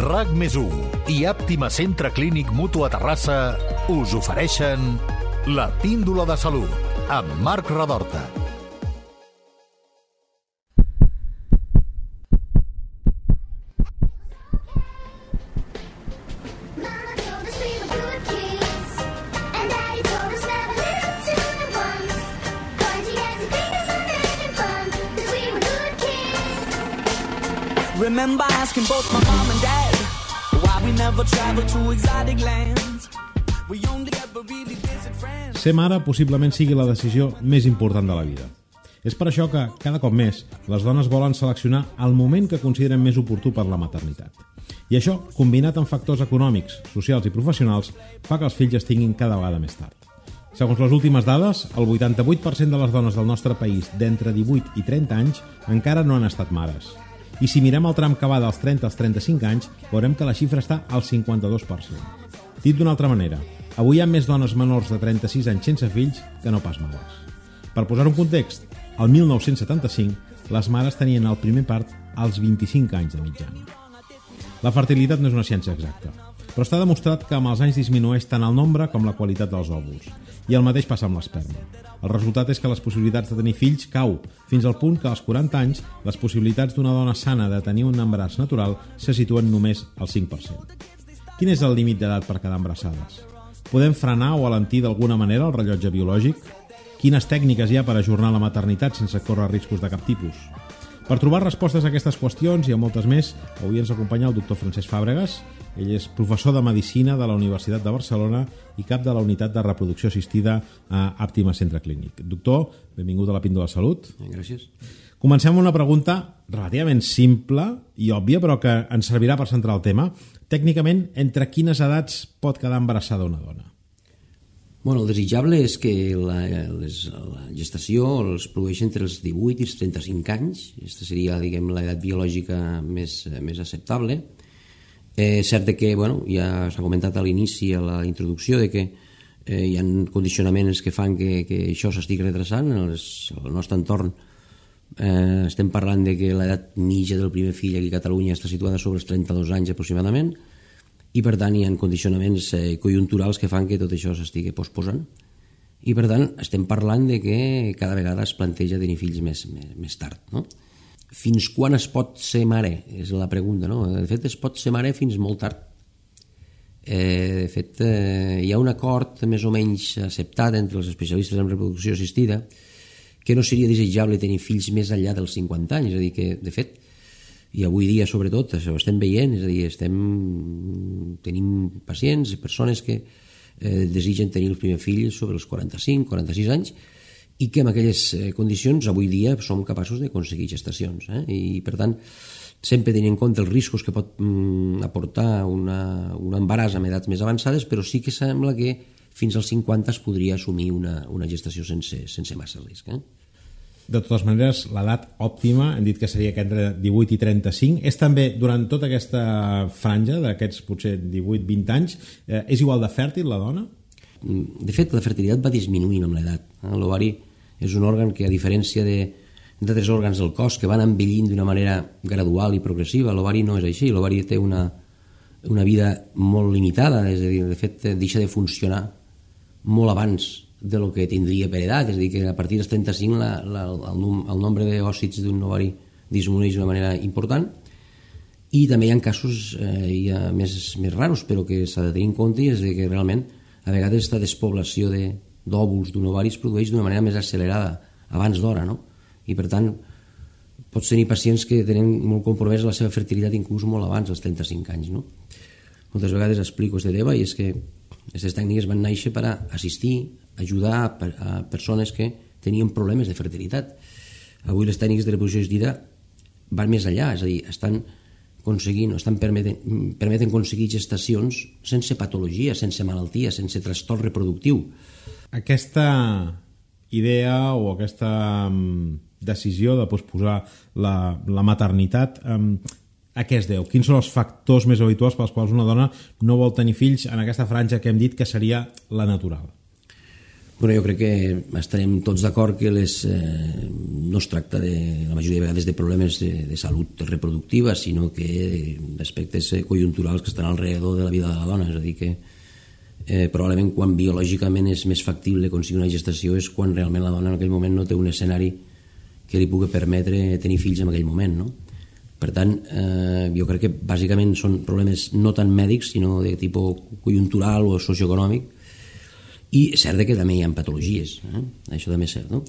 RAC més i Àptima Centre Clínic Mutu a Terrassa us ofereixen la píndola de salut amb Marc Radorta. Remember asking both my mom and Ser mare possiblement sigui la decisió més important de la vida. És per això que, cada cop més, les dones volen seleccionar el moment que consideren més oportú per la maternitat. I això, combinat amb factors econòmics, socials i professionals, fa que els fills es tinguin cada vegada més tard. Segons les últimes dades, el 88% de les dones del nostre país d'entre 18 i 30 anys encara no han estat mares. I si mirem el tram que va dels 30 als 35 anys, veurem que la xifra està al 52%. Dit d'una altra manera, avui hi ha més dones menors de 36 anys sense fills que no pas mares. Per posar un context, al 1975 les mares tenien el primer part als 25 anys de mitjana. La fertilitat no és una ciència exacta, però està demostrat que amb els anys disminueix tant el nombre com la qualitat dels òvuls. I el mateix passa amb l'esperma. El resultat és que les possibilitats de tenir fills cau, fins al punt que als 40 anys les possibilitats d'una dona sana de tenir un embaràs natural se situen només al 5%. Quin és el límit d'edat per quedar embarassades? Podem frenar o alentir d'alguna manera el rellotge biològic? Quines tècniques hi ha per ajornar la maternitat sense córrer riscos de cap tipus? Per trobar respostes a aquestes qüestions i a moltes més, avui ens acompanya el doctor Francesc Fàbregas. Ell és professor de Medicina de la Universitat de Barcelona i cap de la Unitat de Reproducció Assistida a Àptima Centre Clínic. Doctor, benvingut a la Píndola Salut. Gràcies. Comencem amb una pregunta relativament simple i òbvia, però que ens servirà per centrar el tema. Tècnicament, entre quines edats pot quedar embarassada una dona? Bueno, el desitjable és que la, les, la gestació es produeix entre els 18 i els 35 anys. Aquesta seria, diguem, l'edat biològica més, més acceptable. Eh, cert que, bueno, ja s'ha comentat a l'inici, a la introducció, de que eh, hi ha condicionaments que fan que, que això s'estigui retrasant. En el nostre entorn eh, estem parlant de que l'edat mitja del primer fill aquí a Catalunya està situada sobre els 32 anys aproximadament, i per tant hi ha condicionaments eh, conjunturals que fan que tot això s'estigui posposant i per tant estem parlant de que cada vegada es planteja tenir fills més, més, més tard no? fins quan es pot ser mare? és la pregunta no? de fet es pot ser mare fins molt tard eh, de fet eh, hi ha un acord més o menys acceptat entre els especialistes en reproducció assistida que no seria desitjable tenir fills més enllà dels 50 anys és a dir que de fet i avui dia sobretot ho estem veient, és a dir, estem, tenim pacients, persones que eh, desitgen tenir el primer fill sobre els 45, 46 anys i que en aquelles eh, condicions avui dia som capaços d'aconseguir gestacions eh? i per tant sempre tenint en compte els riscos que pot mm, aportar una, un embaràs amb edats més avançades però sí que sembla que fins als 50 es podria assumir una, una gestació sense, sense massa risc eh? De totes maneres, l'edat òptima, hem dit que seria entre 18 i 35, és també durant tota aquesta franja d'aquests potser 18-20 anys, eh, és igual de fèrtil la dona? De fet, la fertilitat va disminuint amb l'edat. Eh? L'ovari és un òrgan que, a diferència de d'altres òrgans del cos que van envellint d'una manera gradual i progressiva, l'ovari no és així, l'ovari té una, una vida molt limitada, és a dir, de fet, deixa de funcionar molt abans de lo que tindria per edat, és a dir, que a partir dels 35 la, la, el, el nombre d'òcits d'un ovari disminueix d'una manera important i també hi ha casos eh, ha més, més raros però que s'ha de tenir en compte i és que realment a vegades aquesta despoblació d'òvuls d'un ovari es produeix d'una manera més accelerada abans d'hora no? i per tant pots tenir pacients que tenen molt compromès la seva fertilitat inclús molt abans dels 35 anys no? moltes vegades explico este tema i és que aquestes tècniques van néixer per a assistir ajudar a, a persones que tenien problemes de fertilitat. Avui les tècniques de reproducció assistida van més enllà, és a dir, estan aconseguint, estan permeten, permeten aconseguir gestacions sense patologia, sense malaltia, sense trastorn reproductiu. Aquesta idea o aquesta um, decisió de posposar la, la maternitat um, a què es deu? Quins són els factors més habituals pels quals una dona no vol tenir fills en aquesta franja que hem dit que seria la natural? Bueno, jo crec que estarem tots d'acord que les, eh, no es tracta de, la majoria de vegades de problemes de, de salut reproductiva, sinó que d'aspectes conjunturals que estan alrededor de la vida de la dona, és a dir que eh, probablement quan biològicament és més factible aconseguir una gestació és quan realment la dona en aquell moment no té un escenari que li pugui permetre tenir fills en aquell moment, no? Per tant, eh, jo crec que bàsicament són problemes no tan mèdics, sinó de tipus conjuntural o socioeconòmic, i cert que també hi ha patologies, eh? això també és cert, no?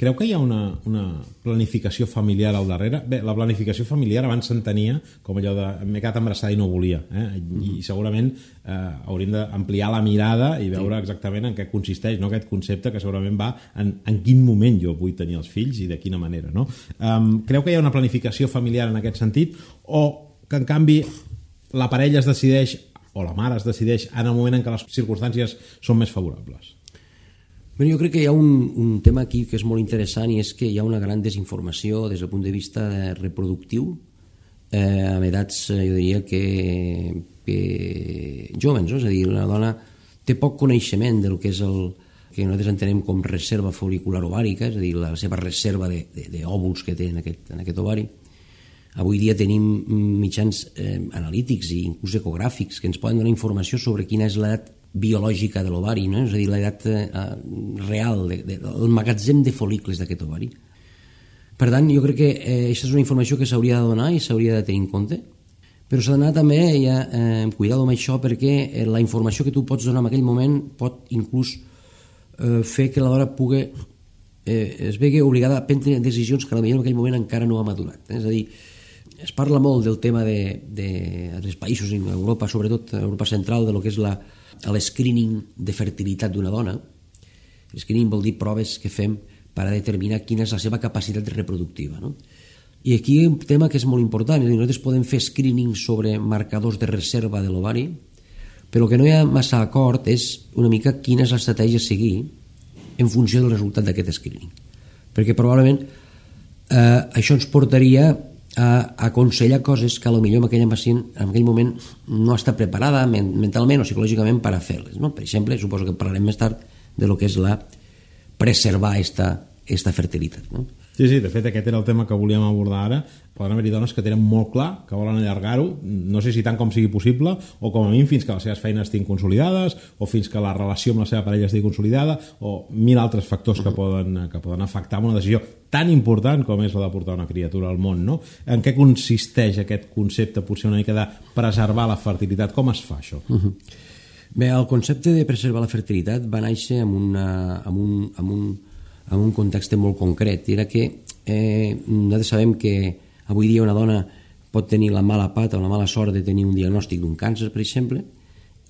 Creu que hi ha una, una planificació familiar al darrere? Bé, la planificació familiar abans s'entenia com allò de m'he quedat embarassada i no volia. Eh? I, mm -hmm. i segurament eh, hauríem d'ampliar la mirada i veure sí. exactament en què consisteix no? aquest concepte que segurament va en, en quin moment jo vull tenir els fills i de quina manera. No? Um, creu que hi ha una planificació familiar en aquest sentit o que en canvi la parella es decideix o la mare es decideix en el moment en què les circumstàncies són més favorables? Bé, jo crec que hi ha un, un tema aquí que és molt interessant i és que hi ha una gran desinformació des del punt de vista reproductiu eh, amb edats, eh, jo diria que, que jóvens, no? és a dir, la dona té poc coneixement del que és el que nosaltres entenem com reserva folicular ovàrica, és a dir, la seva reserva d'òvuls que té en aquest, en aquest ovari, Avui dia tenim mitjans eh, analítics i inclús ecogràfics que ens poden donar informació sobre quina és l'edat biològica de l'ovari, no? és a dir, l'edat eh, real, de, de, el magatzem de folicles d'aquest ovari. Per tant, jo crec que eh, aquesta és una informació que s'hauria de donar i s'hauria de tenir en compte, però s'ha d'anar també ja, eh, cuidado amb això perquè eh, la informació que tu pots donar en aquell moment pot inclús eh, fer que la dona pugui eh, es vegi obligada a prendre decisions que potser en aquell moment encara no ha madurat. Eh? És a dir, es parla molt del tema de, de, dels països en Europa, sobretot Europa central, de lo que és l'escreening de fertilitat d'una dona. L'escreening vol dir proves que fem per a determinar quina és la seva capacitat reproductiva. No? I aquí hi ha un tema que és molt important, és dir, nosaltres podem fer screening sobre marcadors de reserva de l'ovari, però que no hi ha massa acord és una mica quina és l'estratègia a seguir en funció del resultat d'aquest screening. Perquè probablement eh, això ens portaria a aconsellar coses que a lo millor aquella pacient en aquell moment no està preparada mentalment o psicològicament per a fer-les. No? Per exemple, suposo que parlarem més tard de lo que és la preservar esta, esta fertilitat. No? Sí, sí, de fet aquest era el tema que volíem abordar ara. Poden haver-hi dones que tenen molt clar que volen allargar-ho, no sé si tant com sigui possible, o com a mínim fins que les seves feines estiguin consolidades, o fins que la relació amb la seva parella estigui consolidada, o mil altres factors que poden, que poden afectar una decisió tan important com és la de portar una criatura al món. No? En què consisteix aquest concepte, potser una mica de preservar la fertilitat? Com es fa això? Uh -huh. Bé, el concepte de preservar la fertilitat va néixer amb, una, amb, un, amb un en un context molt concret. Era que eh, nosaltres sabem que avui dia una dona pot tenir la mala pata o la mala sort de tenir un diagnòstic d'un càncer, per exemple,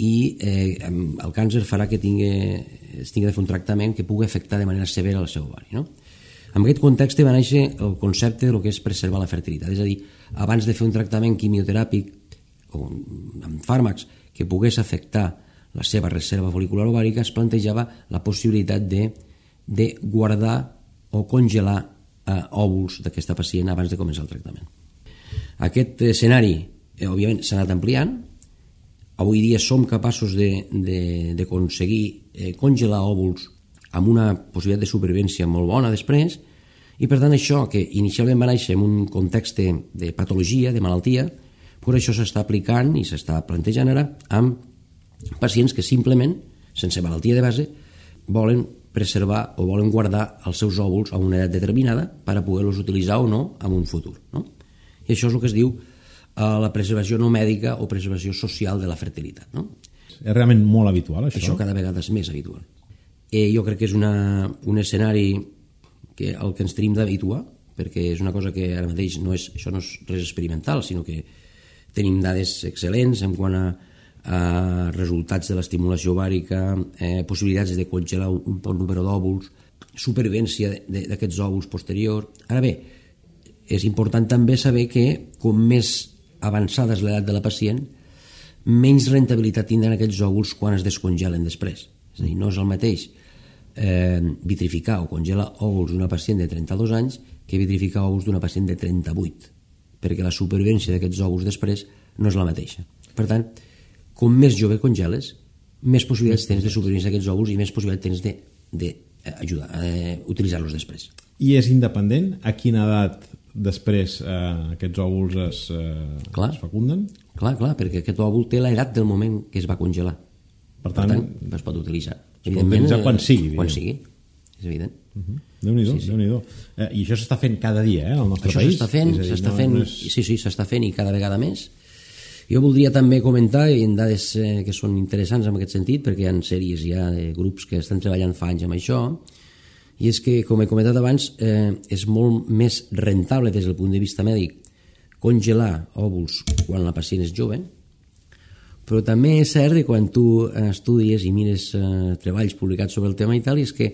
i eh, el càncer farà que tingui, es tingui de fer un tractament que pugui afectar de manera severa el seu ovari. No? En aquest context va néixer el concepte de lo que és preservar la fertilitat, és a dir, abans de fer un tractament quimioteràpic o amb fàrmacs que pogués afectar la seva reserva folicular ovàrica, es plantejava la possibilitat de de guardar o congelar eh, òvuls d'aquesta pacient abans de començar el tractament. Aquest escenari, eh, òbviament, s'ha anat ampliant. Avui dia som capaços d'aconseguir eh, congelar òvuls amb una possibilitat de supervivència molt bona després, i per tant això, que inicialment va néixer en un context de patologia, de malaltia, per això s'està aplicant i s'està plantejant ara amb pacients que simplement, sense malaltia de base, volen preservar o volen guardar els seus òvuls a una edat determinada per a poder-los utilitzar o no en un futur. No? I això és el que es diu eh, la preservació no mèdica o preservació social de la fertilitat. No? És realment molt habitual, això? Això cada vegada és més habitual. Eh, jo crec que és una, un escenari que el que ens tenim d'habituar, perquè és una cosa que ara mateix no és, això no és res experimental, sinó que tenim dades excel·lents en quant a eh, resultats de l'estimulació ovàrica, eh, possibilitats de congelar un, bon número d'òvuls, supervivència d'aquests òvuls posterior. Ara bé, és important també saber que com més avançada és l'edat de la pacient, menys rentabilitat tindran aquests òvuls quan es descongelen després. És a dir, no és el mateix eh, vitrificar o congelar òvuls d'una pacient de 32 anys que vitrificar òvuls d'una pacient de 38, perquè la supervivència d'aquests òvuls després no és la mateixa. Per tant, com més jove congeles, més possibilitats tens de supervivència d'aquests òvuls i més possibilitats tens de d'ajudar, eh, utilitzar-los després. I és independent? A quina edat després eh, aquests òvuls es, eh, Clar. es fecunden? Clar, clar, perquè aquest òvul té l'edat del moment que es va congelar. Per tant, es pot utilitzar. es pot utilitzar eh, quan sigui, Quan sigui, és evident. Déu-n'hi-do, sí, sí. déu eh, I això s'està fent cada dia, eh, al nostre Això país? s'està fent, s'està no- fent, no és- sí, sí, s'està fent i cada vegada més. Jo voldria també comentar, i en dades eh, que són interessants en aquest sentit, perquè hi ha sèries ja de grups que estan treballant fa anys amb això, i és que, com he comentat abans, eh, és molt més rentable des del punt de vista mèdic congelar òvuls quan la pacient és jove, però també és cert que quan tu estudies i mires eh, treballs publicats sobre el tema i tal, és que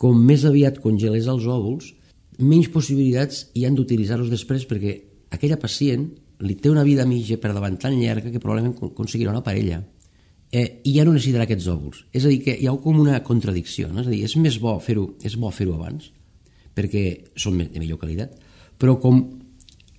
com més aviat congeles els òvuls, menys possibilitats hi han d'utilitzar-los després perquè aquella pacient li té una vida mitja per davant tan llarga que probablement con- aconseguirà una parella eh, i ja no necessitarà aquests òvuls. És a dir, que hi ha com una contradicció, no? és a dir, és més bo fer-ho és bo fer-ho abans perquè són de millor qualitat, però com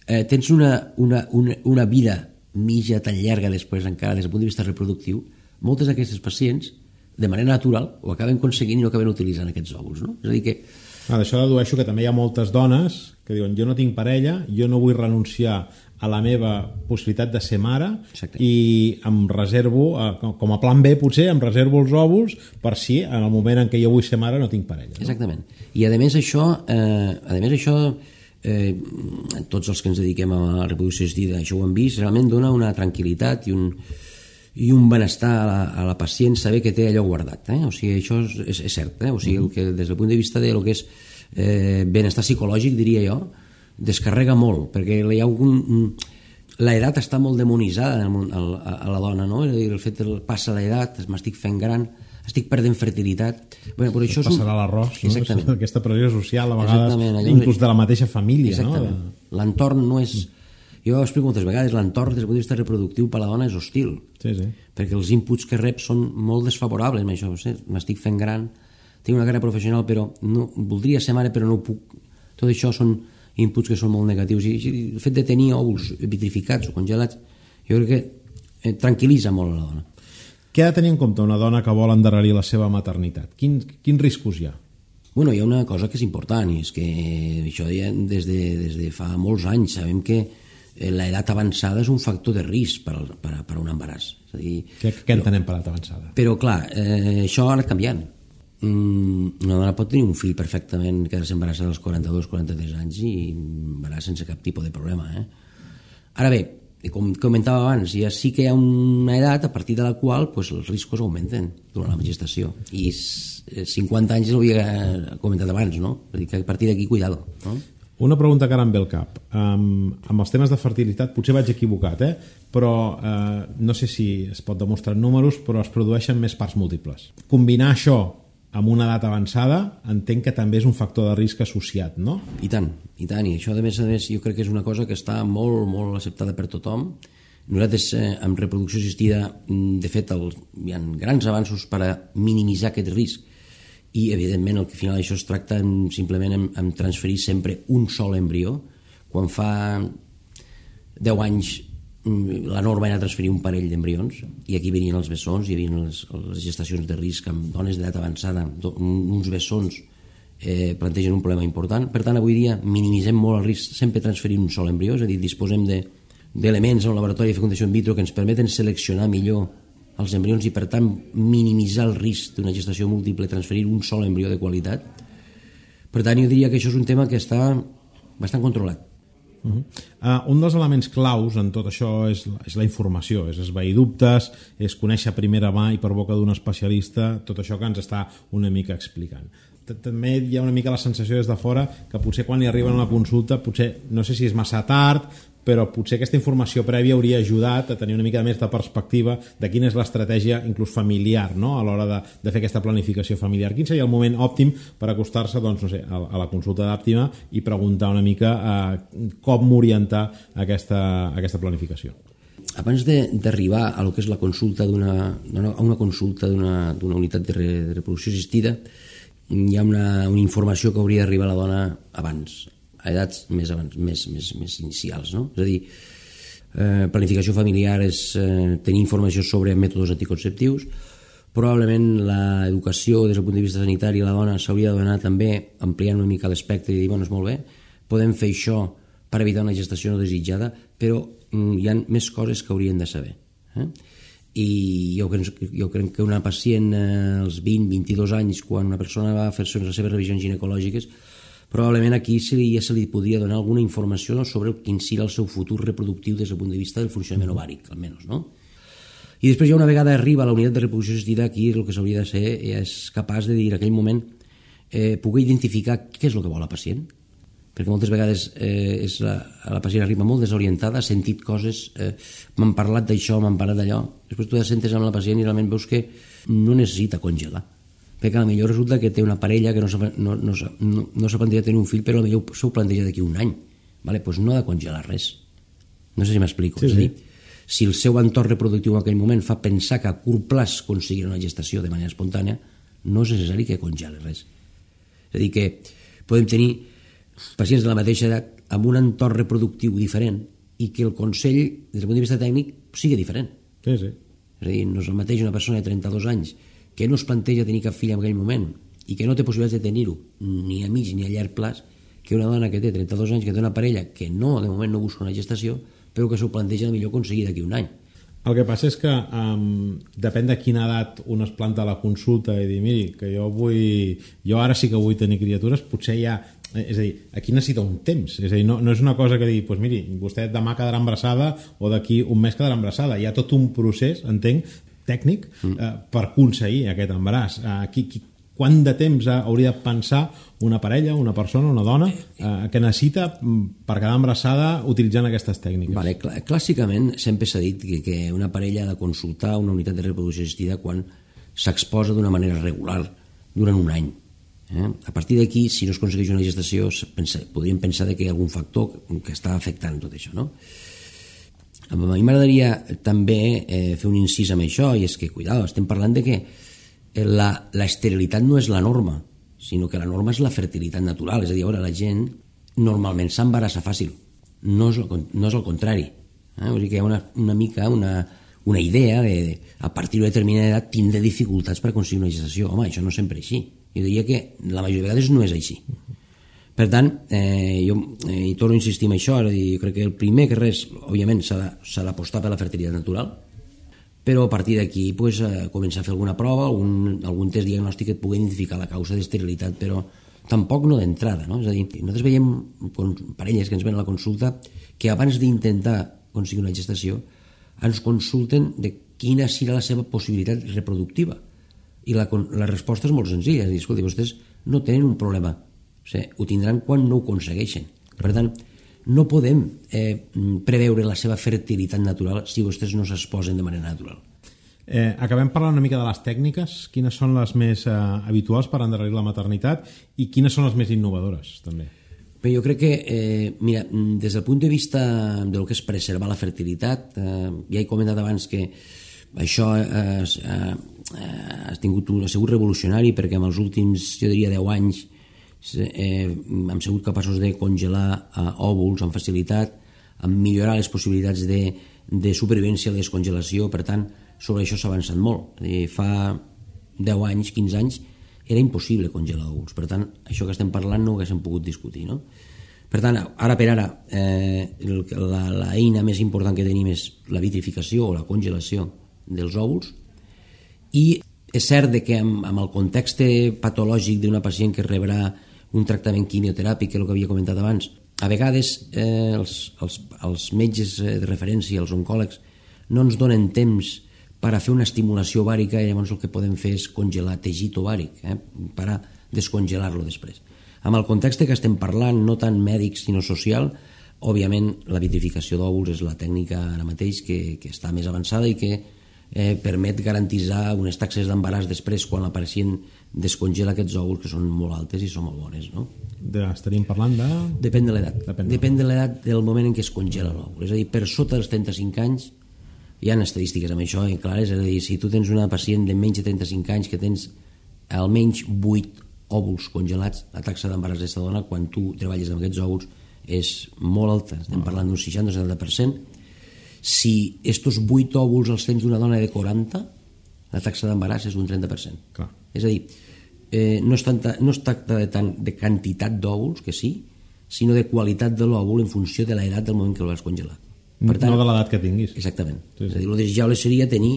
eh, tens una, una, una, una vida mitja tan llarga després encara des del punt de vista reproductiu, moltes d'aquestes pacients de manera natural ho acaben aconseguint i no acaben utilitzant aquests òvuls. No? És a dir, que Ah, D'això dedueixo que també hi ha moltes dones que diuen jo no tinc parella, jo no vull renunciar a la meva possibilitat de ser mare Exacte. i em reservo, eh, com- com a plan B potser, em reservo els òvuls per si en el moment en què jo vull ser mare no tinc parella. No? Exactament. I a més això, eh, a més això eh, tots els que ens dediquem a la reproducció assistida, això ho hem vist, realment dona una tranquil·litat i un, i un benestar a la, a la pacient saber que té allò guardat. Eh? O sigui, això és, és, és cert. Eh? O sigui, el que, des del punt de vista de lo que és eh, benestar psicològic, diria jo, descarrega molt, perquè hi ha un, l'edat està molt demonitzada a, la dona, no? És a dir, el fet que passa l'edat, m'estic fent gran, estic perdent fertilitat... Bueno, però això és un- Passarà l'arròs, no? Exactament. aquesta pressió social, a vegades, Exactament, inclús de la mateixa família. Exactament. No? L'entorn no és... Jo ho explico moltes vegades, l'entorn des del punt de vista reproductiu per a la dona és hostil, Sí, sí. perquè els inputs que rep són molt desfavorables amb això. M'estic fent gran, tinc una carrera professional, però no, voldria ser mare, però no puc. Tot això són inputs que són molt negatius. I, i el fet de tenir òvuls vitrificats o congelats, jo crec que eh, tranquil·litza molt la dona. Què ha de tenir en compte una dona que vol endarrerir la seva maternitat? Quin, quins riscos hi ha? Bueno, hi ha una cosa que és important, i és que això ja des de, des de fa molts anys sabem que eh, l'edat avançada és un factor de risc per, per, per un embaràs. És a dir, Què, què entenem per edat avançada? però, clar, eh, això ha anat canviant. Mm, una dona pot tenir un fill perfectament quedar-se embarassada als 42-43 anys i embaràs sense cap tipus de problema. Eh? Ara bé, com comentava abans, ja sí que hi ha una edat a partir de la qual pues, els riscos augmenten durant la gestació. I s- eh, 50 anys ho havia comentat abans, no? Dir, que a partir d'aquí, cuidado. No? Una pregunta que ara em ve al cap. Um, amb els temes de fertilitat, potser vaig equivocat, eh? però uh, no sé si es pot demostrar en números, però es produeixen més parts múltiples. Combinar això amb una edat avançada entenc que també és un factor de risc associat, no? I tant, i tant, i això a més a més jo crec que és una cosa que està molt, molt acceptada per tothom. Nosaltres eh, amb reproducció assistida, mm, de fet, el, hi ha grans avanços per a minimitzar aquest risc i evidentment el al final això es tracta en, simplement en, en transferir sempre un sol embrió quan fa 10 anys la norma era transferir un parell d'embrions i aquí venien els bessons, hi havia les, les gestacions de risc amb dones d'edat avançada uns bessons eh, plantegen un problema important. Per tant avui dia minimitzem molt el risc sempre transferint un sol embrió, és a dir, disposem de d'elements en el laboratori de fecundació in vitro que ens permeten seleccionar millor els embrions i per tant minimitzar el risc d'una gestació múltiple transferir un sol embrió de qualitat. Per tant jo diria que això és un tema que està bastant controlat Uh -huh. uh, un dels elements claus en tot això és, és la informació, és esvair dubtes, és conèixer a primera mà i per boca d'un especialista tot això que ens està una mica explicant. També hi ha una mica la sensació des de fora que potser quan li arriben a la consulta, potser no sé si és massa tard, però potser aquesta informació prèvia hauria ajudat a tenir una mica més de perspectiva de quina és l'estratègia inclús familiar no? a l'hora de, de fer aquesta planificació familiar. Quin seria el moment òptim per acostar-se doncs, no sé, a, a la consulta d'àptima i preguntar una mica eh, com orientar aquesta, aquesta planificació? abans d'arribar a lo que és la consulta d'una a una consulta d'una unitat de, re, de reproducció assistida hi ha una, una informació que hauria d'arribar a la dona abans a edats més, abans, més, més, més inicials no? és a dir, eh, planificació familiar és eh, tenir informació sobre mètodes anticonceptius probablement l'educació des del punt de vista sanitari la dona s'hauria de donar també ampliant una mica l'espectre i dir, bueno, és molt bé, podem fer això per evitar una gestació no desitjada, però mm, hi ha més coses que haurien de saber. Eh? I jo crec, jo crec que una pacient eh, als 20-22 anys, quan una persona va a fer-se les seves revisions ginecològiques, probablement aquí se li, ja se li podria donar alguna informació sobre quin serà el seu futur reproductiu des del punt de vista del funcionament ovàric, almenys, no? I després ja una vegada arriba a la unitat de reproducció assistida, aquí el que s'hauria de ser és capaç de dir en aquell moment eh, poder identificar què és el que vol la pacient, perquè moltes vegades eh, és la, la pacient arriba molt desorientada, ha sentit coses, eh, m'han parlat d'això, m'han parlat d'allò, després tu te sentes amb la pacient i realment veus que no necessita congelar, perquè a millor resulta que té una parella que no s'ha no, no, no, no plantejat tenir un fill, però potser s'ho planteja d'aquí un any, vale? pues no ha de congelar res. No sé si m'explico. Sí, és a dir, sí. si el seu entorn reproductiu en aquell moment fa pensar que a curt plaç aconseguirà una gestació de manera espontània, no és necessari que congeli res. És a dir, que podem tenir pacients de la mateixa edat amb un entorn reproductiu diferent i que el consell, des del punt de vista tècnic, sigui diferent. Sí, sí. És a dir, no és el mateix una persona de 32 anys que no es planteja tenir cap fill en aquell moment i que no té possibilitats de tenir-ho ni a mig ni a llarg plaç que una dona que té 32 anys, que té una parella que no, de moment no busca una gestació, però que s'ho planteja millor aconseguir d'aquí un any. El que passa és que um, depèn de quina edat un es planta la consulta i dir, miri, que jo vull... Jo ara sí que vull tenir criatures, potser ja... És a dir, aquí necessita un temps. És a dir, no, no és una cosa que digui, doncs miri, vostè demà quedarà embarassada o d'aquí un mes quedarà embarassada. Hi ha tot un procés, entenc, tècnic, eh, per aconseguir aquest embaràs. Eh, qui, qui, quant de temps eh, hauria de pensar una parella, una persona, una dona, eh, que necessita mm, per quedar embarassada utilitzant aquestes tècniques? Vale, cl clàssicament sempre s'ha dit que, que una parella ha de consultar una unitat de reproducció assistida quan s'exposa d'una manera regular durant un any. Eh? A partir d'aquí, si no es aconsegueix una gestació, es pensa, podríem pensar que hi ha algun factor que, que està afectant tot això. No? A mi m'agradaria també eh, fer un incís amb això, i és que, cuidado, estem parlant de que la, la esterilitat no és la norma, sinó que la norma és la fertilitat natural. És a dir, ara la gent normalment s'embarassa fàcil, no és, el, no és el contrari. Eh? Vull dir que hi ha una, una mica una, una idea de, a partir d'una determinada edat tindre dificultats per aconseguir una gestació. Home, això no és sempre així. Jo diria que la majoria de vegades no és així. Per tant, eh, jo eh, hi torno a insistir en això, és a dir, crec que el primer que res, òbviament, s'ha d'apostar per la fertilitat natural, però a partir d'aquí pues, eh, començar a fer alguna prova, algun, algun test diagnòstic que et pugui identificar la causa d'esterilitat, però tampoc no d'entrada. No? És a dir, nosaltres veiem parelles que ens ven a la consulta que abans d'intentar aconseguir una gestació ens consulten de quina serà la seva possibilitat reproductiva. I la, la resposta és molt senzilla, és a dir, escolti, vostès no tenen un problema, o sigui, ho tindran quan no ho aconsegueixen. Per tant, no podem eh, preveure la seva fertilitat natural si vostès no s'exposen de manera natural. Eh, acabem parlant una mica de les tècniques. Quines són les més eh, habituals per endarrerir la maternitat i quines són les més innovadores, també? Però jo crec que, eh, mira, des del punt de vista del que és preservar la fertilitat, eh, ja he comentat abans que això eh, eh, eh, ha, tingut un, ha sigut revolucionari perquè en els últims, jo diria, 10 anys eh, hem sigut capaços de congelar eh, òvuls amb facilitat, amb millorar les possibilitats de, de supervivència a la descongelació, per tant, sobre això s'ha avançat molt. Dir, fa 10 anys, 15 anys, era impossible congelar òvuls. Per tant, això que estem parlant no ho haguéssim pogut discutir, no? Per tant, ara per ara, eh, la, la eina més important que tenim és la vitrificació o la congelació dels òvuls i és cert que amb, amb el context patològic d'una pacient que rebrà un tractament quimioteràpic, que el que havia comentat abans, a vegades eh, els, els, els metges eh, de referència, els oncòlegs, no ens donen temps per a fer una estimulació ovàrica i llavors el que podem fer és congelar teixit ovàric, eh, per a descongelar-lo després. Amb el context que estem parlant, no tant mèdic sinó social, òbviament la vitrificació d'òvuls és la tècnica ara mateix que, que està més avançada i que eh, permet garantitzar unes taxes d'embaràs després quan la pacient descongela aquests òvuls que són molt altes i són molt bones, no? De, estaríem parlant de... Depèn de l'edat. Depèn de Depèn de l'edat del moment en què es congela l'òvul. És a dir, per sota dels 35 anys hi ha estadístiques amb això eh, clares, és a dir, si tu tens una pacient de menys de 35 anys que tens almenys 8 òvuls congelats, la taxa d'embaràs d'aquesta dona quan tu treballes amb aquests òvuls és molt alta, estem parlant d'un 60-70%. Si estos 8 òvuls els tens d'una dona de 40, la taxa d'embaràs és un 30%. Clar. És a dir, eh, no, es tanta, no es tracta de, tant de quantitat d'òvuls, que sí, sinó de qualitat de l'òvul en funció de l'edat del moment que el vas congelar. no de l'edat que tinguis. Exactament. Sí, sí. És a dir, el desitjable seria tenir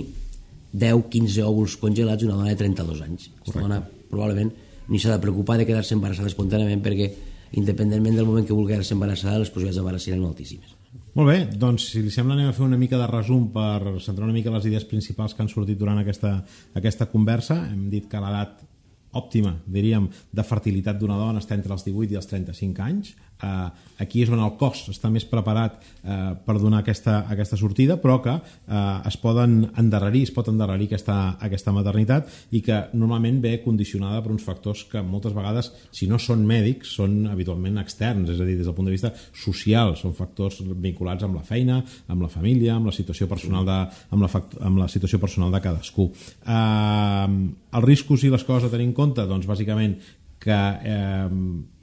10-15 òvuls congelats una dona de 32 anys. Aquesta dona probablement ni s'ha de preocupar de quedar-se embarassada espontàniament perquè independentment del moment que vulgui quedar-se embarassada les possibilitats d'embaràs seran moltíssimes. Molt bé, doncs si li sembla anem a fer una mica de resum per centrar una mica les idees principals que han sortit durant aquesta, aquesta conversa. Hem dit que l'edat òptima, diríem, de fertilitat d'una dona està entre els 18 i els 35 anys. Uh, aquí és on el cos està més preparat uh, per donar aquesta, aquesta sortida, però que uh, es poden endarrerir, es pot endarrerir aquesta, aquesta maternitat i que normalment ve condicionada per uns factors que moltes vegades, si no són mèdics, són habitualment externs, és a dir, des del punt de vista social, són factors vinculats amb la feina, amb la família, amb la situació personal de, amb la, amb la situació personal de cadascú. Uh, els riscos i les coses a tenir en compte, doncs bàsicament que eh,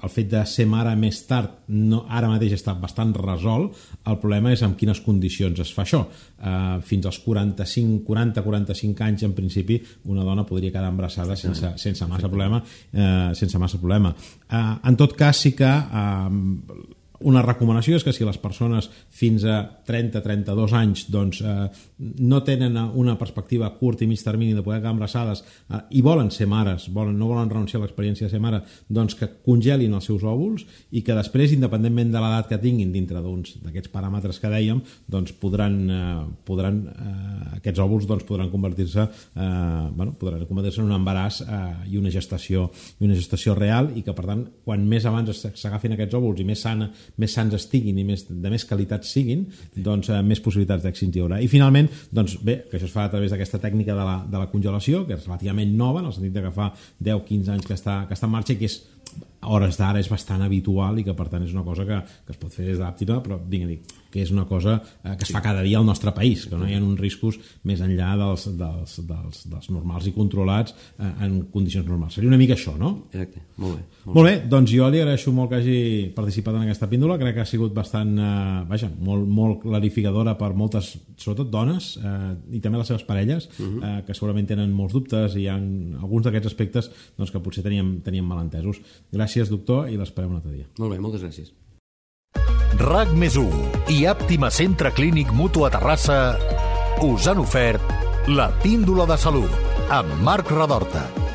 el fet de ser mare més tard no, ara mateix està bastant resolt el problema és amb quines condicions es fa això. Eh, fins als 45 40-45 anys en principi una dona podria quedar embarassada sense, sense massa problema eh, sense massa problema. Eh, en tot cas sí que eh, una recomanació és que si les persones fins a 30-32 anys doncs, eh, no tenen una perspectiva a curt i mig termini de poder quedar embarassades eh, i volen ser mares, volen, no volen renunciar a l'experiència de ser mare, doncs que congelin els seus òvuls i que després, independentment de l'edat que tinguin dintre d'aquests paràmetres que dèiem, doncs podran, eh, podran eh, aquests òvuls doncs, podran convertir-se eh, bueno, podran convertir-se en un embaràs eh, i una gestació i una gestació real i que per tant quan més abans s'agafin aquests òvuls i més sana més sants estiguin i més, de més qualitat siguin, doncs eh, més possibilitats d'èxit hi haurà. I finalment, doncs bé, que això es fa a través d'aquesta tècnica de la, de la congelació, que és relativament nova, en el sentit que fa 10-15 anys que està, que està en marxa i que és a hores d'ara és bastant habitual i que per tant és una cosa que, que es pot fer des d'àptima però vinga, dic, que és una cosa eh, que es fa cada dia al nostre país, que no hi ha uns riscos més enllà dels, dels, dels, dels normals i controlats eh, en condicions normals. Seria una mica això, no? Exacte, molt bé. Molt, molt bé, doncs jo li agraeixo molt que hagi participat en aquesta píndola, crec que ha sigut bastant, eh, vaja, molt, molt clarificadora per moltes, sobretot dones, eh, i també les seves parelles, uh -huh. eh, que segurament tenen molts dubtes i hi ha alguns d'aquests aspectes doncs, que potser teníem, teníem malentesos. Gràcies, doctor, i l'esperem un altre dia. Molt bé, moltes gràcies. RAC més 1 i Àptima Centre Clínic Mutu a Terrassa us han ofert la píndola de salut amb Marc Radorta.